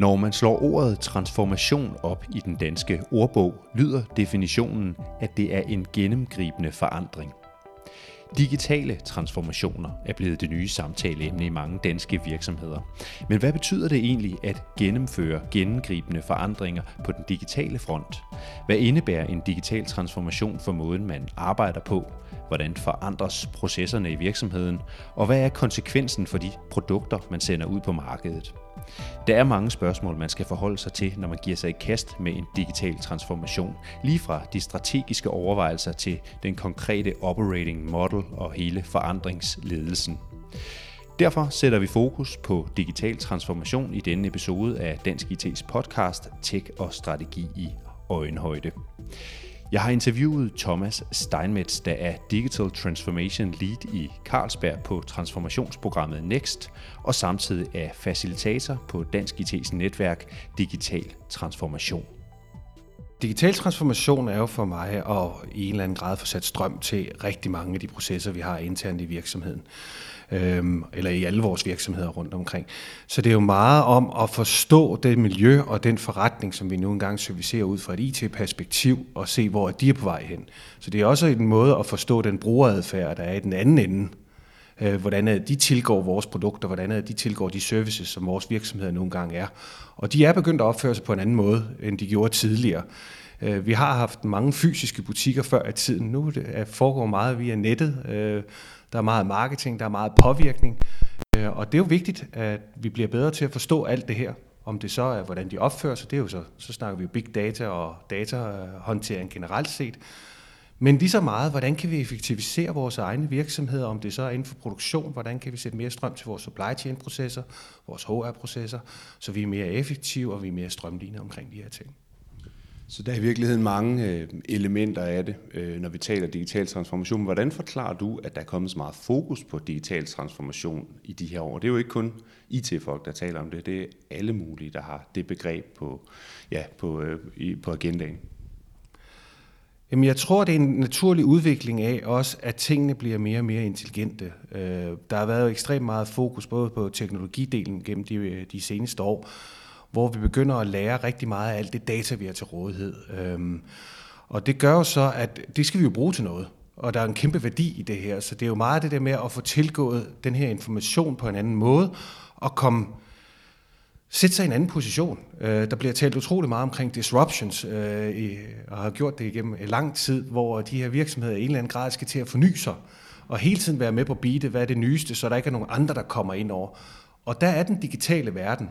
Når man slår ordet transformation op i den danske ordbog, lyder definitionen, at det er en gennemgribende forandring. Digitale transformationer er blevet det nye samtaleemne i mange danske virksomheder. Men hvad betyder det egentlig at gennemføre gennemgribende forandringer på den digitale front? Hvad indebærer en digital transformation for måden, man arbejder på? Hvordan forandres processerne i virksomheden? Og hvad er konsekvensen for de produkter, man sender ud på markedet? Der er mange spørgsmål, man skal forholde sig til, når man giver sig i kast med en digital transformation. Lige fra de strategiske overvejelser til den konkrete operating model og hele forandringsledelsen. Derfor sætter vi fokus på digital transformation i denne episode af Dansk IT's podcast Tech og Strategi i øjenhøjde. Jeg har interviewet Thomas Steinmetz, der er Digital Transformation Lead i Carlsberg på transformationsprogrammet Next, og samtidig er facilitator på Dansk IT's netværk Digital Transformation. Digital transformation er jo for mig at i en eller anden grad få sat strøm til rigtig mange af de processer, vi har internt i virksomheden øhm, eller i alle vores virksomheder rundt omkring. Så det er jo meget om at forstå det miljø og den forretning, som vi nu engang servicerer ud fra et IT-perspektiv, og se, hvor de er på vej hen. Så det er også en måde at forstå den brugeradfærd, der er i den anden ende, Øh, hvordan de tilgår vores produkter, hvordan de tilgår de services, som vores virksomheder nogle gange er. Og de er begyndt at opføre sig på en anden måde, end de gjorde tidligere. Øh, vi har haft mange fysiske butikker før i tiden. Nu det foregår meget via nettet. Øh, der er meget marketing, der er meget påvirkning. Og det er jo vigtigt, at vi bliver bedre til at forstå alt det her. Om det så er, hvordan de opfører sig, det er jo så, så snakker vi jo big data og datahåndtering generelt set. Men lige så meget, hvordan kan vi effektivisere vores egne virksomheder, om det så er inden for produktion, hvordan kan vi sætte mere strøm til vores supply chain processer, vores HR-processer, så vi er mere effektive og vi er mere strømlignede omkring de her ting. Så der er i virkeligheden mange øh, elementer af det, øh, når vi taler digital transformation. Hvordan forklarer du, at der er kommet så meget fokus på digital transformation i de her år? Det er jo ikke kun IT-folk, der taler om det. Det er alle mulige, der har det begreb på, ja, på, øh, på agendaen. Jamen, jeg tror, det er en naturlig udvikling af også, at tingene bliver mere og mere intelligente. Øh, der har været ekstremt meget fokus både på teknologidelen gennem de, øh, de seneste år, hvor vi begynder at lære rigtig meget af alt det data, vi har til rådighed. Øh, og det gør jo så, at det skal vi jo bruge til noget. Og der er en kæmpe værdi i det her. Så det er jo meget det der med at få tilgået den her information på en anden måde, og komme sætte sig i en anden position. Øh, der bliver talt utrolig meget omkring disruptions, øh, i, og har gjort det igennem øh, lang tid, hvor de her virksomheder i en eller anden grad skal til at forny sig, og hele tiden være med på beatet, hvad er det nyeste, så der ikke er nogen andre, der kommer ind over. Og der er den digitale verden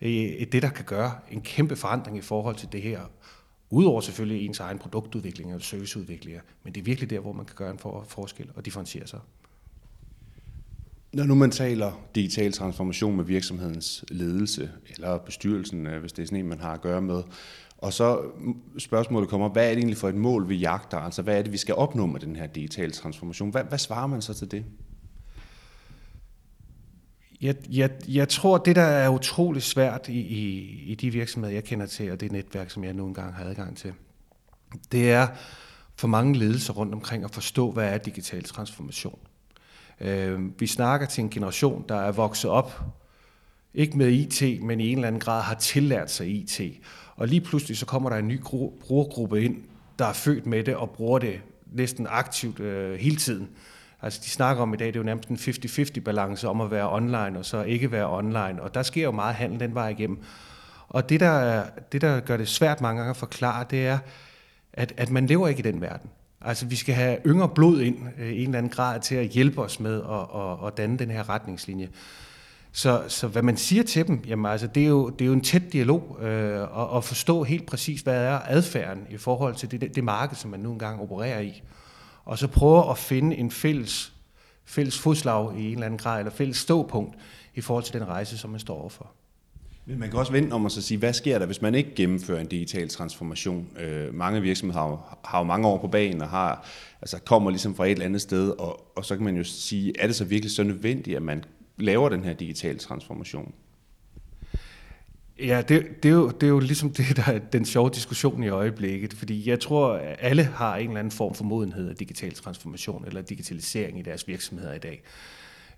øh, det, der kan gøre en kæmpe forandring i forhold til det her. Udover selvfølgelig ens egen produktudvikling og serviceudvikling, men det er virkelig der, hvor man kan gøre en forskel og differentiere sig. Når nu man taler digital transformation med virksomhedens ledelse, eller bestyrelsen, øh, hvis det er sådan en, man har at gøre med, og så spørgsmålet kommer, hvad er det egentlig for et mål, vi jagter? Altså, hvad er det, vi skal opnå med den her digitale transformation? Hvad, hvad svarer man så til det? Jeg, jeg, jeg tror, det der er utrolig svært i, i, i de virksomheder, jeg kender til, og det netværk, som jeg nu engang har adgang til, det er for mange ledelser rundt omkring at forstå, hvad er digital transformation. Øh, vi snakker til en generation, der er vokset op, ikke med IT, men i en eller anden grad har tillært sig IT. Og lige pludselig så kommer der en ny brugergruppe ind, der er født med det og bruger det næsten aktivt øh, hele tiden. Altså de snakker om i dag, det er jo nærmest en 50-50 balance om at være online og så ikke være online, og der sker jo meget handel den vej igennem. Og det der, det, der gør det svært mange gange at forklare, det er, at, at man lever ikke i den verden. Altså vi skal have yngre blod ind øh, i en eller anden grad til at hjælpe os med at, at, at danne den her retningslinje. Så, så hvad man siger til dem, jamen altså, det, er jo, det er jo en tæt dialog, øh, og, og forstå helt præcis, hvad er adfærden i forhold til det, det marked, som man nu engang opererer i og så prøve at finde en fælles, fælles fodslag i en eller anden grad, eller fælles ståpunkt i forhold til den rejse, som man står overfor. Men man kan også vente om at sige, hvad sker der, hvis man ikke gennemfører en digital transformation? Øh, mange virksomheder har jo, har jo mange år på banen og har, altså kommer ligesom fra et eller andet sted, og, og så kan man jo sige, er det så virkelig så nødvendigt, at man laver den her digitale transformation? Ja, det, det, er jo, det er jo ligesom det, der er den sjove diskussion i øjeblikket, fordi jeg tror, at alle har en eller anden form for modenhed af digital transformation eller digitalisering i deres virksomheder i dag.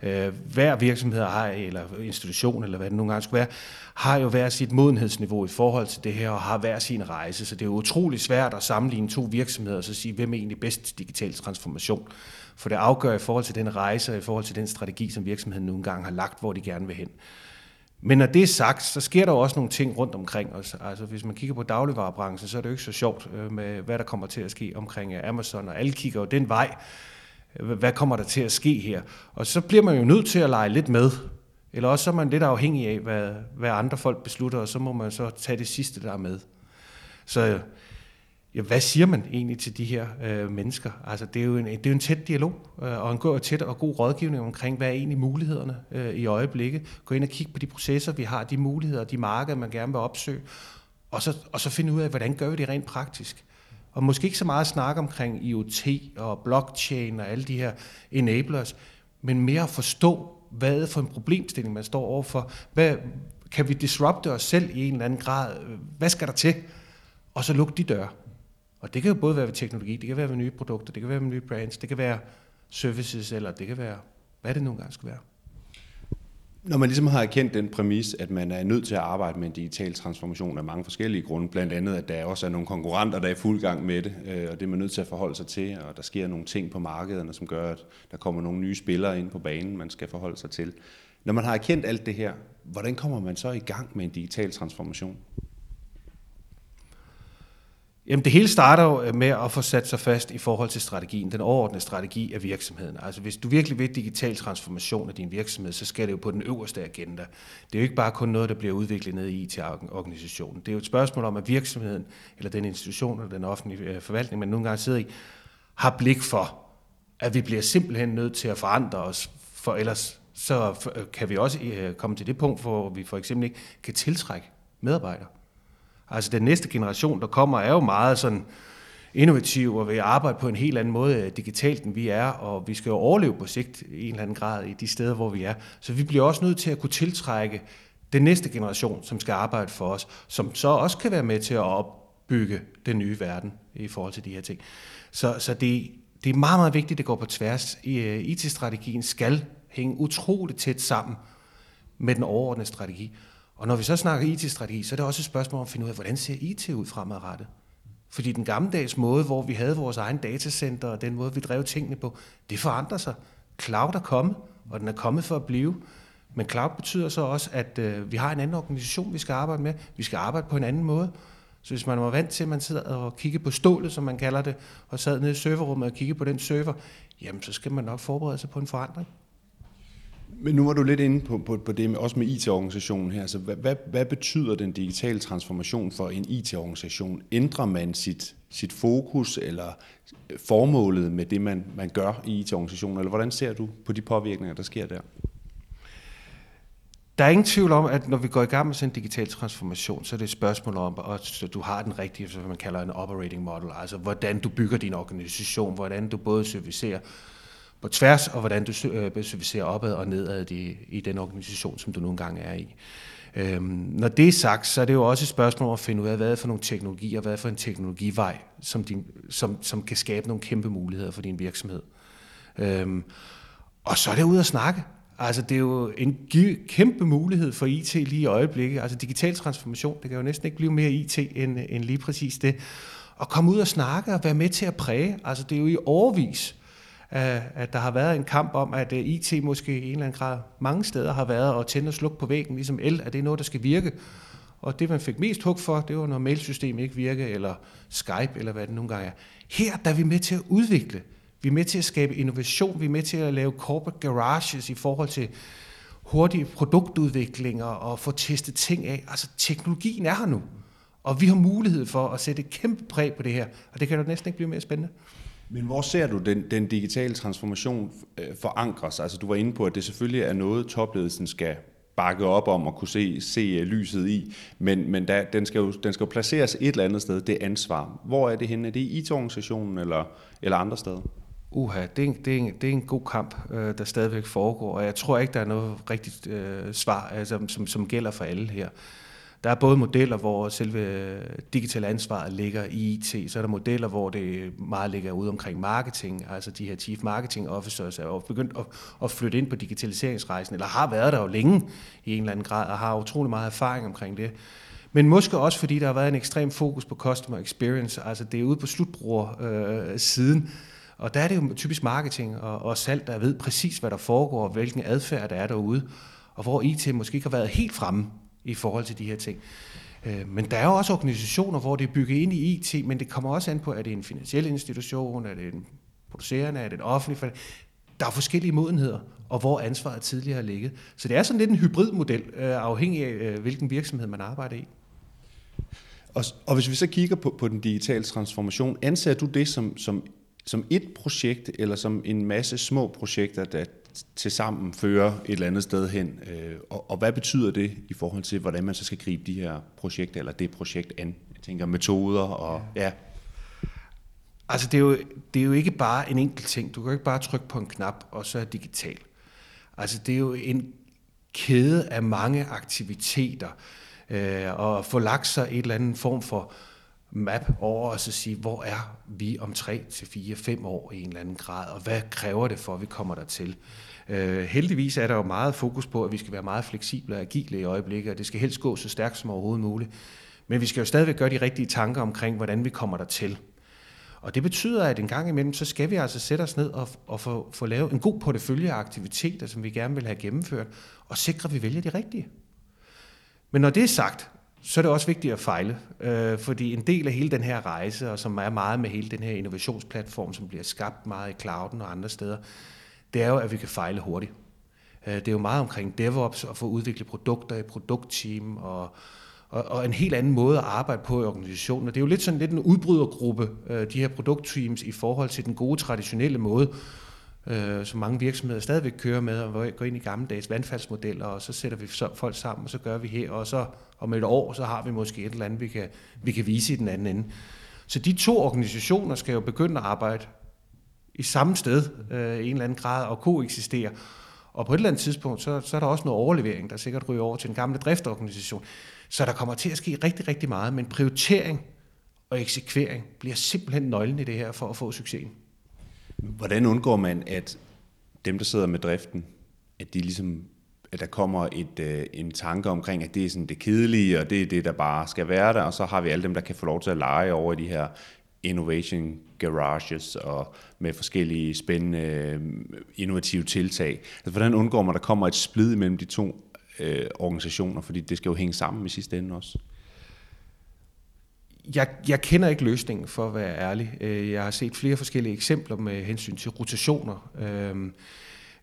Øh, hver virksomhed har, eller institution, eller hvad det nogle gange skulle være, har jo hver sit modenhedsniveau i forhold til det her, og har hver sin rejse. Så det er jo utrolig svært at sammenligne to virksomheder og så sige, hvem er egentlig bedst digital transformation. For det afgør i forhold til den rejse, og i forhold til den strategi, som virksomheden nogle gange har lagt, hvor de gerne vil hen. Men når det er sagt, så sker der jo også nogle ting rundt omkring os. Altså hvis man kigger på dagligvarerbranchen, så er det jo ikke så sjovt øh, med, hvad der kommer til at ske omkring øh, Amazon, og alle kigger jo den vej. Hvad kommer der til at ske her? Og så bliver man jo nødt til at lege lidt med. Eller også så er man lidt afhængig af, hvad, hvad andre folk beslutter, og så må man så tage det sidste, der er med. Så ja, hvad siger man egentlig til de her øh, mennesker? Altså, det er jo en, det er jo en tæt dialog, øh, og en god, tæt og god rådgivning omkring, hvad er egentlig mulighederne øh, i øjeblikket. Gå ind og kigge på de processer, vi har, de muligheder, de markeder, man gerne vil opsøge, og så, og så finde ud af, hvordan gør vi det rent praktisk. Og måske ikke så meget snak omkring IoT og blockchain og alle de her enablers, men mere at forstå, hvad for en problemstilling, man står overfor. Hvad, kan vi disrupte os selv i en eller anden grad? Hvad skal der til? Og så lukke de døre. Og det kan jo både være ved teknologi, det kan være ved nye produkter, det kan være ved nye brands, det kan være services, eller det kan være, hvad det nogle gange skal være. Når man ligesom har erkendt den præmis, at man er nødt til at arbejde med en digital transformation af mange forskellige grunde, blandt andet at der også er nogle konkurrenter, der er i fuld gang med det, øh, og det er man nødt til at forholde sig til, og der sker nogle ting på markederne, som gør, at der kommer nogle nye spillere ind på banen, man skal forholde sig til. Når man har erkendt alt det her, hvordan kommer man så i gang med en digital transformation? Jamen det hele starter jo øh, med at få sat sig fast i forhold til strategien, den overordnede strategi af virksomheden. Altså hvis du virkelig vil digital transformation af din virksomhed, så skal det jo på den øverste agenda. Det er jo ikke bare kun noget, der bliver udviklet ned i IT-organisationen. Det er jo et spørgsmål om, at virksomheden, eller den institution, eller den offentlige øh, forvaltning, man nogle gange sidder i, har blik for, at vi bliver simpelthen nødt til at forandre os, for ellers så øh, kan vi også komme til det punkt, hvor vi for eksempel ikke kan tiltrække medarbejdere. Altså den næste generation, der kommer, er jo meget sådan innovativ og vil arbejde på en helt anden måde øh, digitalt, end vi er, og vi skal jo overleve på sigt i en eller anden grad i de steder, hvor vi er. Så vi bliver også nødt til at kunne tiltrække den næste generation, som skal arbejde for os, som så også kan være med til at opbygge den nye verden i forhold til de her ting. Så, så det, det er meget, meget vigtigt, at det går på tværs. IT-strategien øh, skal hænge utroligt tæt sammen med den overordnede strategi. Og når vi så snakker IT-strategi, så er det også et spørgsmål om at finde ud af, hvordan ser IT ud fremadrettet? Fordi den gammeldags måde, hvor vi havde vores egen datacenter, og den måde, vi drev tingene på, det forandrer sig. Cloud er kommet, og den er kommet for at blive. Men cloud betyder så også, at øh, vi har en anden organisation, vi skal arbejde med. Vi skal arbejde på en anden måde. Så hvis man var vant til, at man sidder og kigger på stålet, som man kalder det, og sad nede i serverrummet og kiggede på den server, jamen så skal man nok forberede sig på en forandring. Men nu var du lidt inde på, på, på det med, også med IT-organisationen her. Så hvad, hvad, hvad betyder den digitale transformation for en IT-organisation? Ændrer man sit, sit fokus eller formålet med det, man, man gør i IT-organisationen? Eller hvordan ser du på de påvirkninger, der sker der? Der er ingen tvivl om, at når vi går i gang med sådan en digital transformation, så er det et spørgsmål om, at du har den rigtige, som man kalder en operating model, altså hvordan du bygger din organisation, hvordan du både servicerer på tværs, og hvordan du øh, servicerer opad og nedad i, i den organisation, som du nu engang er i. Øhm, når det er sagt, så er det jo også et spørgsmål om at finde ud af, hvad er for nogle teknologier, hvad er for en teknologivej, som, din, som, som kan skabe nogle kæmpe muligheder for din virksomhed. Øhm, og så er det ud at snakke. Altså, det er jo en kæmpe mulighed for IT lige i øjeblikket. Altså, digital transformation, det kan jo næsten ikke blive mere IT end, end lige præcis det. Og komme ud og snakke og være med til at præge. Altså, det er jo i overvis, at der har været en kamp om, at øh, IT måske i en eller anden grad mange steder har været at tænde og slukke på væggen, ligesom el, at det er noget, der skal virke. Og det, man fik mest hug for, det var, når mailsystemet ikke virker, eller Skype, eller hvad det nogle gange er. Her der er vi med til at udvikle. Vi er med til at skabe innovation. Vi er med til at lave corporate garages i forhold til hurtige produktudviklinger og få testet ting af. Altså, teknologien er her nu. Og vi har mulighed for at sætte et kæmpe præg på det her. Og det kan jo næsten ikke blive mere spændende. Men hvor ser du den, den digitale transformation øh, forankres? Altså du var inde på, at det selvfølgelig er noget, topledelsen skal bakke op om og kunne se, se øh, lyset i, men, men der, den, skal jo, den skal jo placeres et eller andet sted, det ansvar. Hvor er det henne? Er det i IT-organisationen eller, eller andre steder? Uha, det er, en, det, er en, det er en god kamp, øh, der stadigvæk foregår, og jeg tror ikke, der er noget rigtigt øh, svar, altså, som, som gælder for alle her. Der er både modeller, hvor selve øh, digitale ansvaret ligger i IT, så er der modeller, hvor det meget ligger ude omkring marketing, altså de her chief marketing officers er begyndt at, at flytte ind på digitaliseringsrejsen, eller har været der jo længe i en eller anden grad, og har utrolig meget erfaring omkring det. Men måske også fordi der har været en ekstrem fokus på customer experience, altså det er ude på slutbruger øh, siden, og der er det jo typisk marketing og, og salg, der ved præcis, hvad der foregår, og hvilken adfærd der er derude, og hvor IT måske ikke har været helt fremme i forhold til de her ting. Øh, men der er jo også organisationer, hvor det er bygget ind i IT, men det kommer også an på, er det en finansiel institution, er det en producerende, er det en offentlig der er forskellige modenheder, og hvor ansvaret tidligere har ligget. Så det er sådan lidt en hybridmodel, øh, afhængig af øh, hvilken virksomhed man arbejder i. Og, og hvis vi så kigger på, på den digitale transformation, anser du det som, som, som et projekt, eller som en masse små projekter, der til sammen fører et eller andet sted hen? Øh, og, og hvad betyder det i forhold til, hvordan man så skal gribe de her projekter, eller det projekt an? Jeg tænker metoder og ja. ja. Altså det er, jo, det er jo ikke bare en enkelt ting. Du kan jo ikke bare trykke på en knap, og så er digital. Altså det er jo en kæde af mange aktiviteter, øh, og få lagt sig et eller andet form for map over og så sige, hvor er vi om 3 til 4, 5 år i en eller anden grad, og hvad kræver det for, at vi kommer dertil? Øh, heldigvis er der jo meget fokus på, at vi skal være meget fleksible og agile i øjeblikket, og det skal helst gå så stærkt som overhovedet muligt. Men vi skal jo stadigvæk gøre de rigtige tanker omkring, hvordan vi kommer der til. Og det betyder, at en gang imellem, så skal vi altså sætte os ned og, og få, få lavet en god portefølje af aktiviteter, som vi gerne vil have gennemført, og sikre, at vi vælger de rigtige. Men når det er sagt, så er det også vigtigt at fejle, øh, fordi en del af hele den her rejse, og som er meget med hele den her innovationsplatform, som bliver skabt meget i clouden og andre steder, det er jo, at vi kan fejle hurtigt. Øh, det er jo meget omkring DevOps og få udviklet produkter i produktteam og, og, og en helt anden måde at arbejde på i organisationen. Og det er jo lidt sådan lidt en udbrydergruppe, øh, de her produktteams, i forhold til den gode traditionelle måde, øh, som mange virksomheder stadigvæk kører med, og går ind i gammeldags vandfaldsmodeller, og så sætter vi folk sammen, og så gør vi her, og så om et år, så har vi måske et eller andet, vi kan, vi kan vise i den anden ende. Så de to organisationer skal jo begynde at arbejde i samme sted øh, i en eller anden grad og koeksistere. Og på et eller andet tidspunkt, så, så er der også noget overlevering, der sikkert ryger over til en gamle driftorganisation. Så der kommer til at ske rigtig, rigtig meget, men prioritering og eksekvering bliver simpelthen nøglen i det her for at få succesen. Hvordan undgår man, at dem, der sidder med driften, at de ligesom at der kommer et, øh, en tanke omkring, at det er sådan det kedelige, og det er det, der bare skal være der, og så har vi alle dem, der kan få lov til at lege over i de her innovation garages og med forskellige spændende øh, innovative tiltag. Altså, hvordan undgår man, at der kommer et splid mellem de to øh, organisationer, fordi det skal jo hænge sammen i sidste ende også? Jeg, jeg kender ikke løsningen, for at være ærlig. Øh, jeg har set flere forskellige eksempler med hensyn til rotationer. Øh,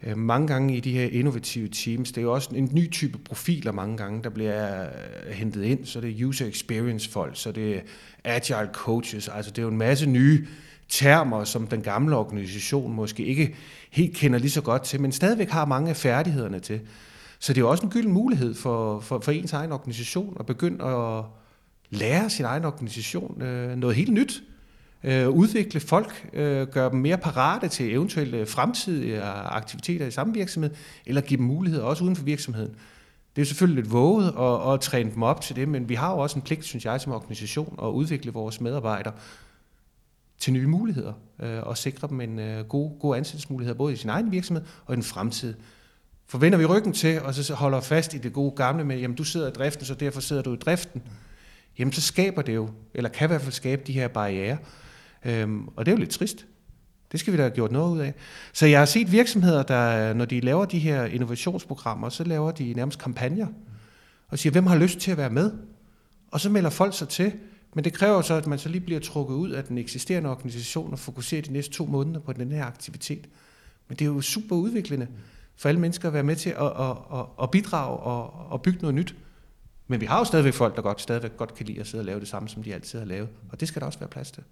Øh, mange gange i de her innovative teams, det er jo også en ny type profiler mange gange, der bliver øh, hentet ind, så det er user experience folk, så det er agile coaches, altså det er jo en masse nye termer, som den gamle organisation måske ikke helt kender lige så godt til, men stadigvæk har mange af færdighederne til. Så det er jo også en gylden mulighed for, for, for ens egen organisation at begynde at lære sin egen organisation øh, noget helt nyt øh, udvikle folk, øh, gøre dem mere parate til eventuelle fremtidige aktiviteter i samme virksomhed, eller give dem muligheder også uden for virksomheden. Det er selvfølgelig lidt våget at, at træne dem op til det, men vi har jo også en pligt, synes jeg, som organisation at udvikle vores medarbejdere til nye muligheder øh, og sikre dem en øh, god, god ansættelsesmulighed både i sin egen virksomhed og i den fremtid. For vender vi ryggen til, og så holder fast i det gode gamle med, jamen du sidder i driften, så derfor sidder du i driften, jamen så skaber det jo, eller kan i hvert fald skabe de her barriere, Øhm, og det er jo lidt trist. Det skal vi da have gjort noget ud af. Så jeg har set virksomheder, der, når de laver de her innovationsprogrammer, så laver de nærmest kampagner, og siger, hvem har lyst til at være med? Og så melder folk sig til, men det kræver så, at man så lige bliver trukket ud af den eksisterende organisation og fokuserer de næste to måneder på den her aktivitet. Men det er jo super udviklende for alle mennesker at være med til at, at, at, at bidrage og at bygge noget nyt. Men vi har jo stadigvæk folk, der godt, stadigvæk godt kan lide at sidde og lave det samme, som de altid har lavet. Og det skal der også være plads til.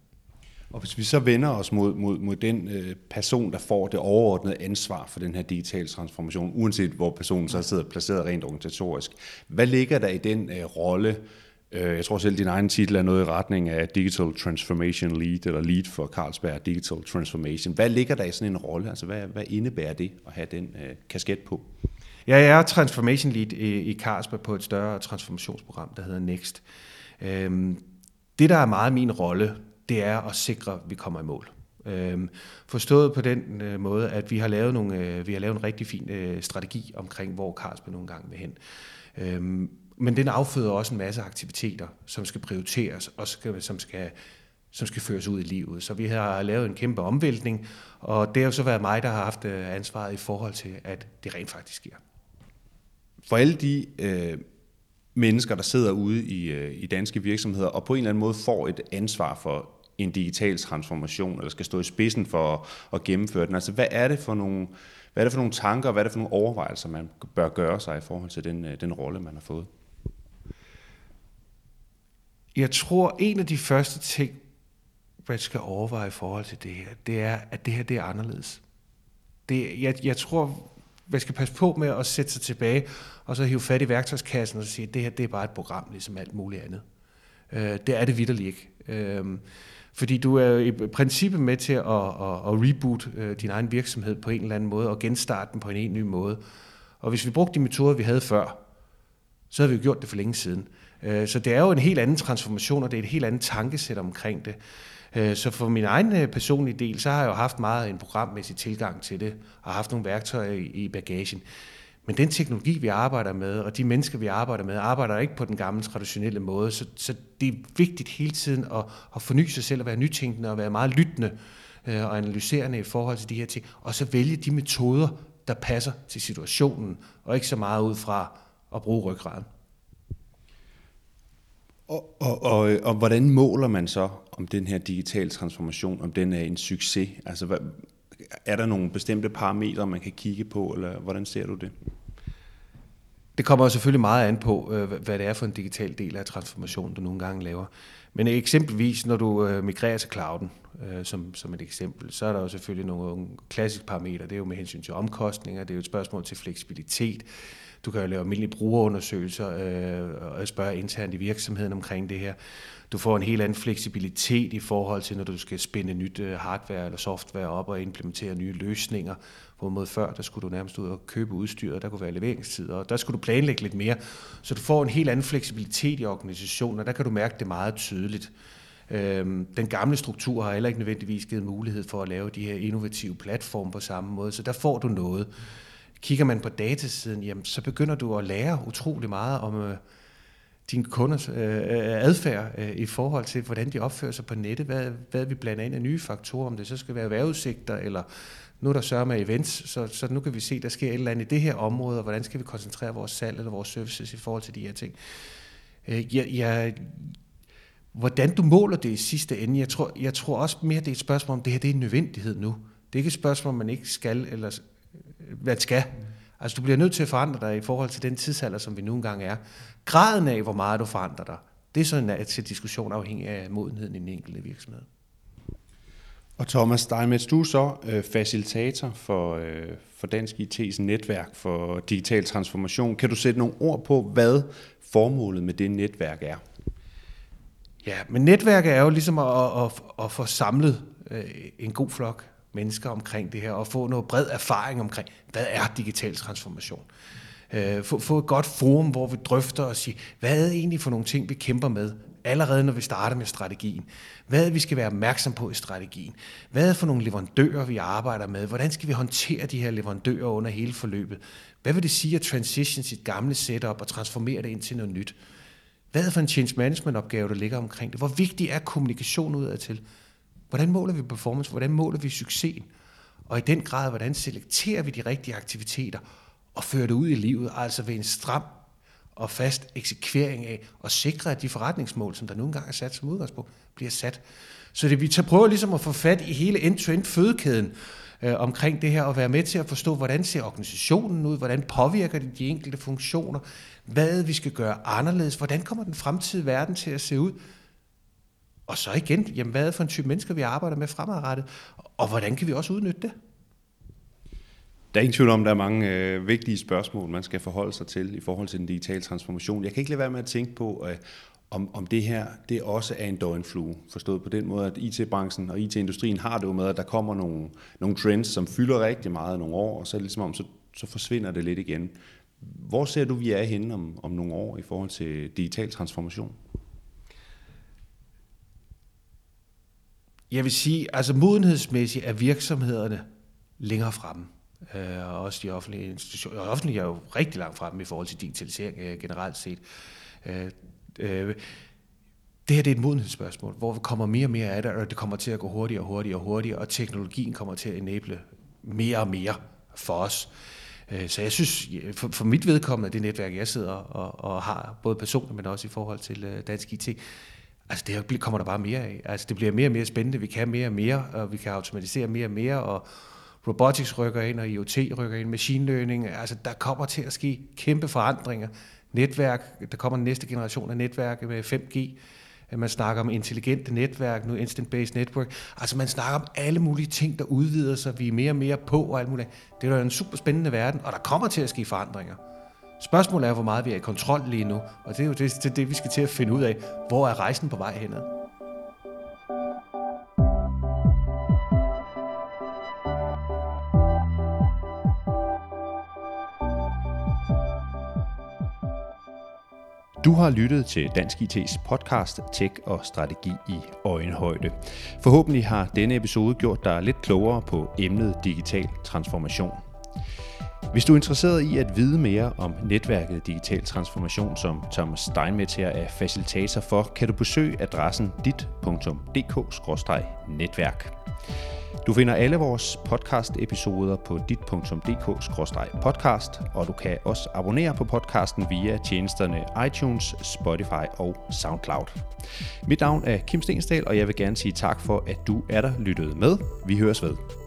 Og hvis vi så vender os mod, mod, mod den øh, person, der får det overordnede ansvar for den her digitale transformation, uanset hvor personen så sidder placeret rent organisatorisk, hvad ligger der i den øh, rolle? Øh, jeg tror selv, din egen titel er noget i retning af Digital Transformation Lead, eller Lead for Carlsberg Digital Transformation. Hvad ligger der i sådan en rolle? Altså, hvad, hvad indebærer det at have den øh, kasket på? Jeg er transformation lead i, i Carlsberg på et større transformationsprogram, der hedder Next. Øhm, det, der er meget min rolle, det er at sikre, at vi kommer i mål. Øhm, forstået på den øh, måde, at vi har lavet nogle, øh, vi har lavet en rigtig fin øh, strategi omkring, hvor Carlsberg nogle gange vil hen. Øhm, men den afføder også en masse aktiviteter, som skal prioriteres, og skal, som, skal, som skal føres ud i livet. Så vi har lavet en kæmpe omvæltning, og det har jo så været mig, der har haft øh, ansvaret i forhold til, at det rent faktisk sker. For alle de øh, mennesker, der sidder ude i, øh, i danske virksomheder, og på en eller anden måde får et ansvar for en digital transformation, eller skal stå i spidsen for at, at gennemføre den. Altså, hvad er det for nogle, hvad er det for nogle tanker, og hvad er det for nogle overvejelser, man bør gøre sig i forhold til den, øh, den rolle, man har fået? Jeg tror, en af de første ting, man skal overveje i forhold til det her, det er, at det her det er anderledes. Det, jeg, jeg tror, man skal passe på med at sætte sig tilbage, og så hive fat i værktøjskassen og sige, at det her det er bare et program, ligesom alt muligt andet. Øh, det er det vidderligt ikke. Øhm, fordi du er i princippet med til at, at, at reboot øh, din egen virksomhed på en eller anden måde, og genstarte den på en helt ny måde. Og hvis vi brugte de metoder, vi havde før, så havde vi jo gjort det for længe siden. Øh, så det er jo en helt anden transformation, og det er et helt andet tankesæt omkring det. Øh, så for min egen øh, personlige del, så har jeg jo haft meget en programmæssig tilgang til det, og haft nogle værktøjer i bagagen. Men den teknologi, vi arbejder med, og de mennesker, vi arbejder med, arbejder ikke på den gamle traditionelle måde. Så, så det er vigtigt hele tiden at, at forny sig selv at være nytænkende og være meget lyttende øh, og analyserende i forhold til de her ting. Og så vælge de metoder, der passer til situationen, og ikke så meget ud fra at bruge ryggraden. Og, og, og, og hvordan måler man så, om den her digitale transformation, om den er en succes? Altså, hvad, er der nogle bestemte parametre, man kan kigge på, eller hvordan ser du det? Det kommer selvfølgelig meget an på, øh, hvad det er for en digital del af transformationen, du nogle gange laver. Men eksempelvis, når du øh, migrerer til clouden, øh, som, som et eksempel, så er der jo selvfølgelig nogle klassiske parametre. Det er jo med hensyn til omkostninger, det er jo et spørgsmål til fleksibilitet, du kan jo lave almindelige brugerundersøgelser øh, og spørge internt i virksomheden omkring det her. Du får en helt anden fleksibilitet i forhold til, når du skal spænde nyt øh, hardware eller software op og implementere nye løsninger. Hvorimod før, der skulle du nærmest ud og købe udstyr, og der kunne være leveringstid, og der skulle du planlægge lidt mere. Så du får en helt anden fleksibilitet i organisationen, og der kan du mærke det meget tydeligt. Øhm, den gamle struktur har heller ikke nødvendigvis givet mulighed for at lave de her innovative platforme på samme måde, så der får du noget. Kigger man på datasiden, jamen, så begynder du at lære utrolig meget om øh, din kunders øh, øh, adfærd øh, i forhold til, hvordan de opfører sig på nettet, hvad, hvad vi blander ind af nye faktorer, om det så skal være vejrudsigter, eller nu er der sørger med events, så, så nu kan vi se, der sker et eller andet i det her område, og hvordan skal vi koncentrere vores salg eller vores services i forhold til de her ting. Øh, jeg, jeg, hvordan du måler det i sidste ende, jeg tror, jeg tror også mere, det er et spørgsmål om, det her det er en nødvendighed nu. Det er ikke et spørgsmål, man ikke skal eller hvad skal. Altså, du bliver nødt til at forandre dig i forhold til den tidsalder, som vi nu engang er. Graden af, hvor meget du forandrer dig, det er sådan en til diskussion afhængig af modenheden i den enkelte virksomhed. Og Thomas Steinmetz, du er så øh, facilitator for, øh, for Dansk IT's netværk for digital transformation. Kan du sætte nogle ord på, hvad formålet med det netværk er? Ja, men netværket er jo ligesom at, at, at få samlet øh, en god flok mennesker omkring det her, og få noget bred erfaring omkring, hvad er digital transformation. Øh, få, få et godt forum, hvor vi drøfter og siger, hvad er det egentlig for nogle ting, vi kæmper med, allerede når vi starter med strategien. Hvad er det, vi skal være opmærksom på i strategien? Hvad er det for nogle leverandører, vi arbejder med? Hvordan skal vi håndtere de her leverandører under hele forløbet? Hvad vil det sige at transition sit gamle setup og transformere det ind til noget nyt? Hvad er det for en change management opgave, der ligger omkring det? Hvor vigtig er kommunikation udadtil. til? Hvordan måler vi performance? Hvordan måler vi succesen? Og i den grad, hvordan selekterer vi de rigtige aktiviteter og fører det ud i livet, altså ved en stram og fast eksekvering af at sikre, at de forretningsmål, som der nogle gange er sat som udgangspunkt, bliver sat. Så det, vi tager, prøver ligesom at få fat i hele end-to-end fødekæden øh, omkring det her, og være med til at forstå, hvordan ser organisationen ud, hvordan påvirker det de enkelte funktioner, hvad vi skal gøre anderledes, hvordan kommer den fremtidige verden til at se ud, og så igen, jamen, hvad er det for en type mennesker, vi arbejder med fremadrettet, og hvordan kan vi også udnytte det? Der er ingen tvivl om, at der er mange øh, vigtige spørgsmål, man skal forholde sig til i forhold til den digitale transformation. Jeg kan ikke lade være med at tænke på, øh, om, om det her det også er en døgnflue. Forstået på den måde, at IT-branchen og IT-industrien har det jo med, at der kommer nogle, nogle trends, som fylder rigtig meget nogle år, og så er det ligesom om, så så forsvinder det lidt igen. Hvor ser du, vi er henne om, om nogle år i forhold til digital transformation? Jeg vil sige, altså modenhedsmæssigt er virksomhederne længere fremme. Øh, og også de offentlige institutioner. Og offentlige er jo rigtig langt fremme i forhold til digitalisering øh, generelt set. Øh, øh, det her det er et modenhedsspørgsmål, hvor vi kommer mere og mere af det, og det kommer til at gå hurtigere og hurtigere og hurtigere, og teknologien kommer til at enable mere og mere for os. Øh, så jeg synes, for, for mit vedkommende, det netværk, jeg sidder og, og har, både personligt, men også i forhold til øh, dansk IT, altså det her kommer der bare mere af. Altså det bliver mere og mere spændende, vi kan mere og mere, og vi kan automatisere mere og mere, og robotics rykker ind, og IoT rykker ind, machine learning, altså der kommer til at ske kæmpe forandringer. Netværk, der kommer den næste generation af netværk med 5G, man snakker om intelligente netværk, nu instant-based network. Altså man snakker om alle mulige ting, der udvider sig, vi er mere og mere på og alt muligt. Det er jo en super spændende verden, og der kommer til at ske forandringer. Spørgsmålet er, hvor meget vi er i kontrol lige nu, og det er jo det, det, det vi skal til at finde ud af. Hvor er rejsen på vej henad? Du har lyttet til Dansk IT's podcast Tech og Strategi i øjenhøjde. Forhåbentlig har denne episode gjort dig lidt klogere på emnet digital transformation. Hvis du er interesseret i at vide mere om netværket Digital Transformation, som Thomas Steinmetz her er facilitator for, kan du besøge adressen dit.dk-netværk. Du finder alle vores podcast-episoder på dit.dk-podcast, og du kan også abonnere på podcasten via tjenesterne iTunes, Spotify og SoundCloud. Mit navn er Kim Stensdal, og jeg vil gerne sige tak for, at du er der lyttet med. Vi høres ved.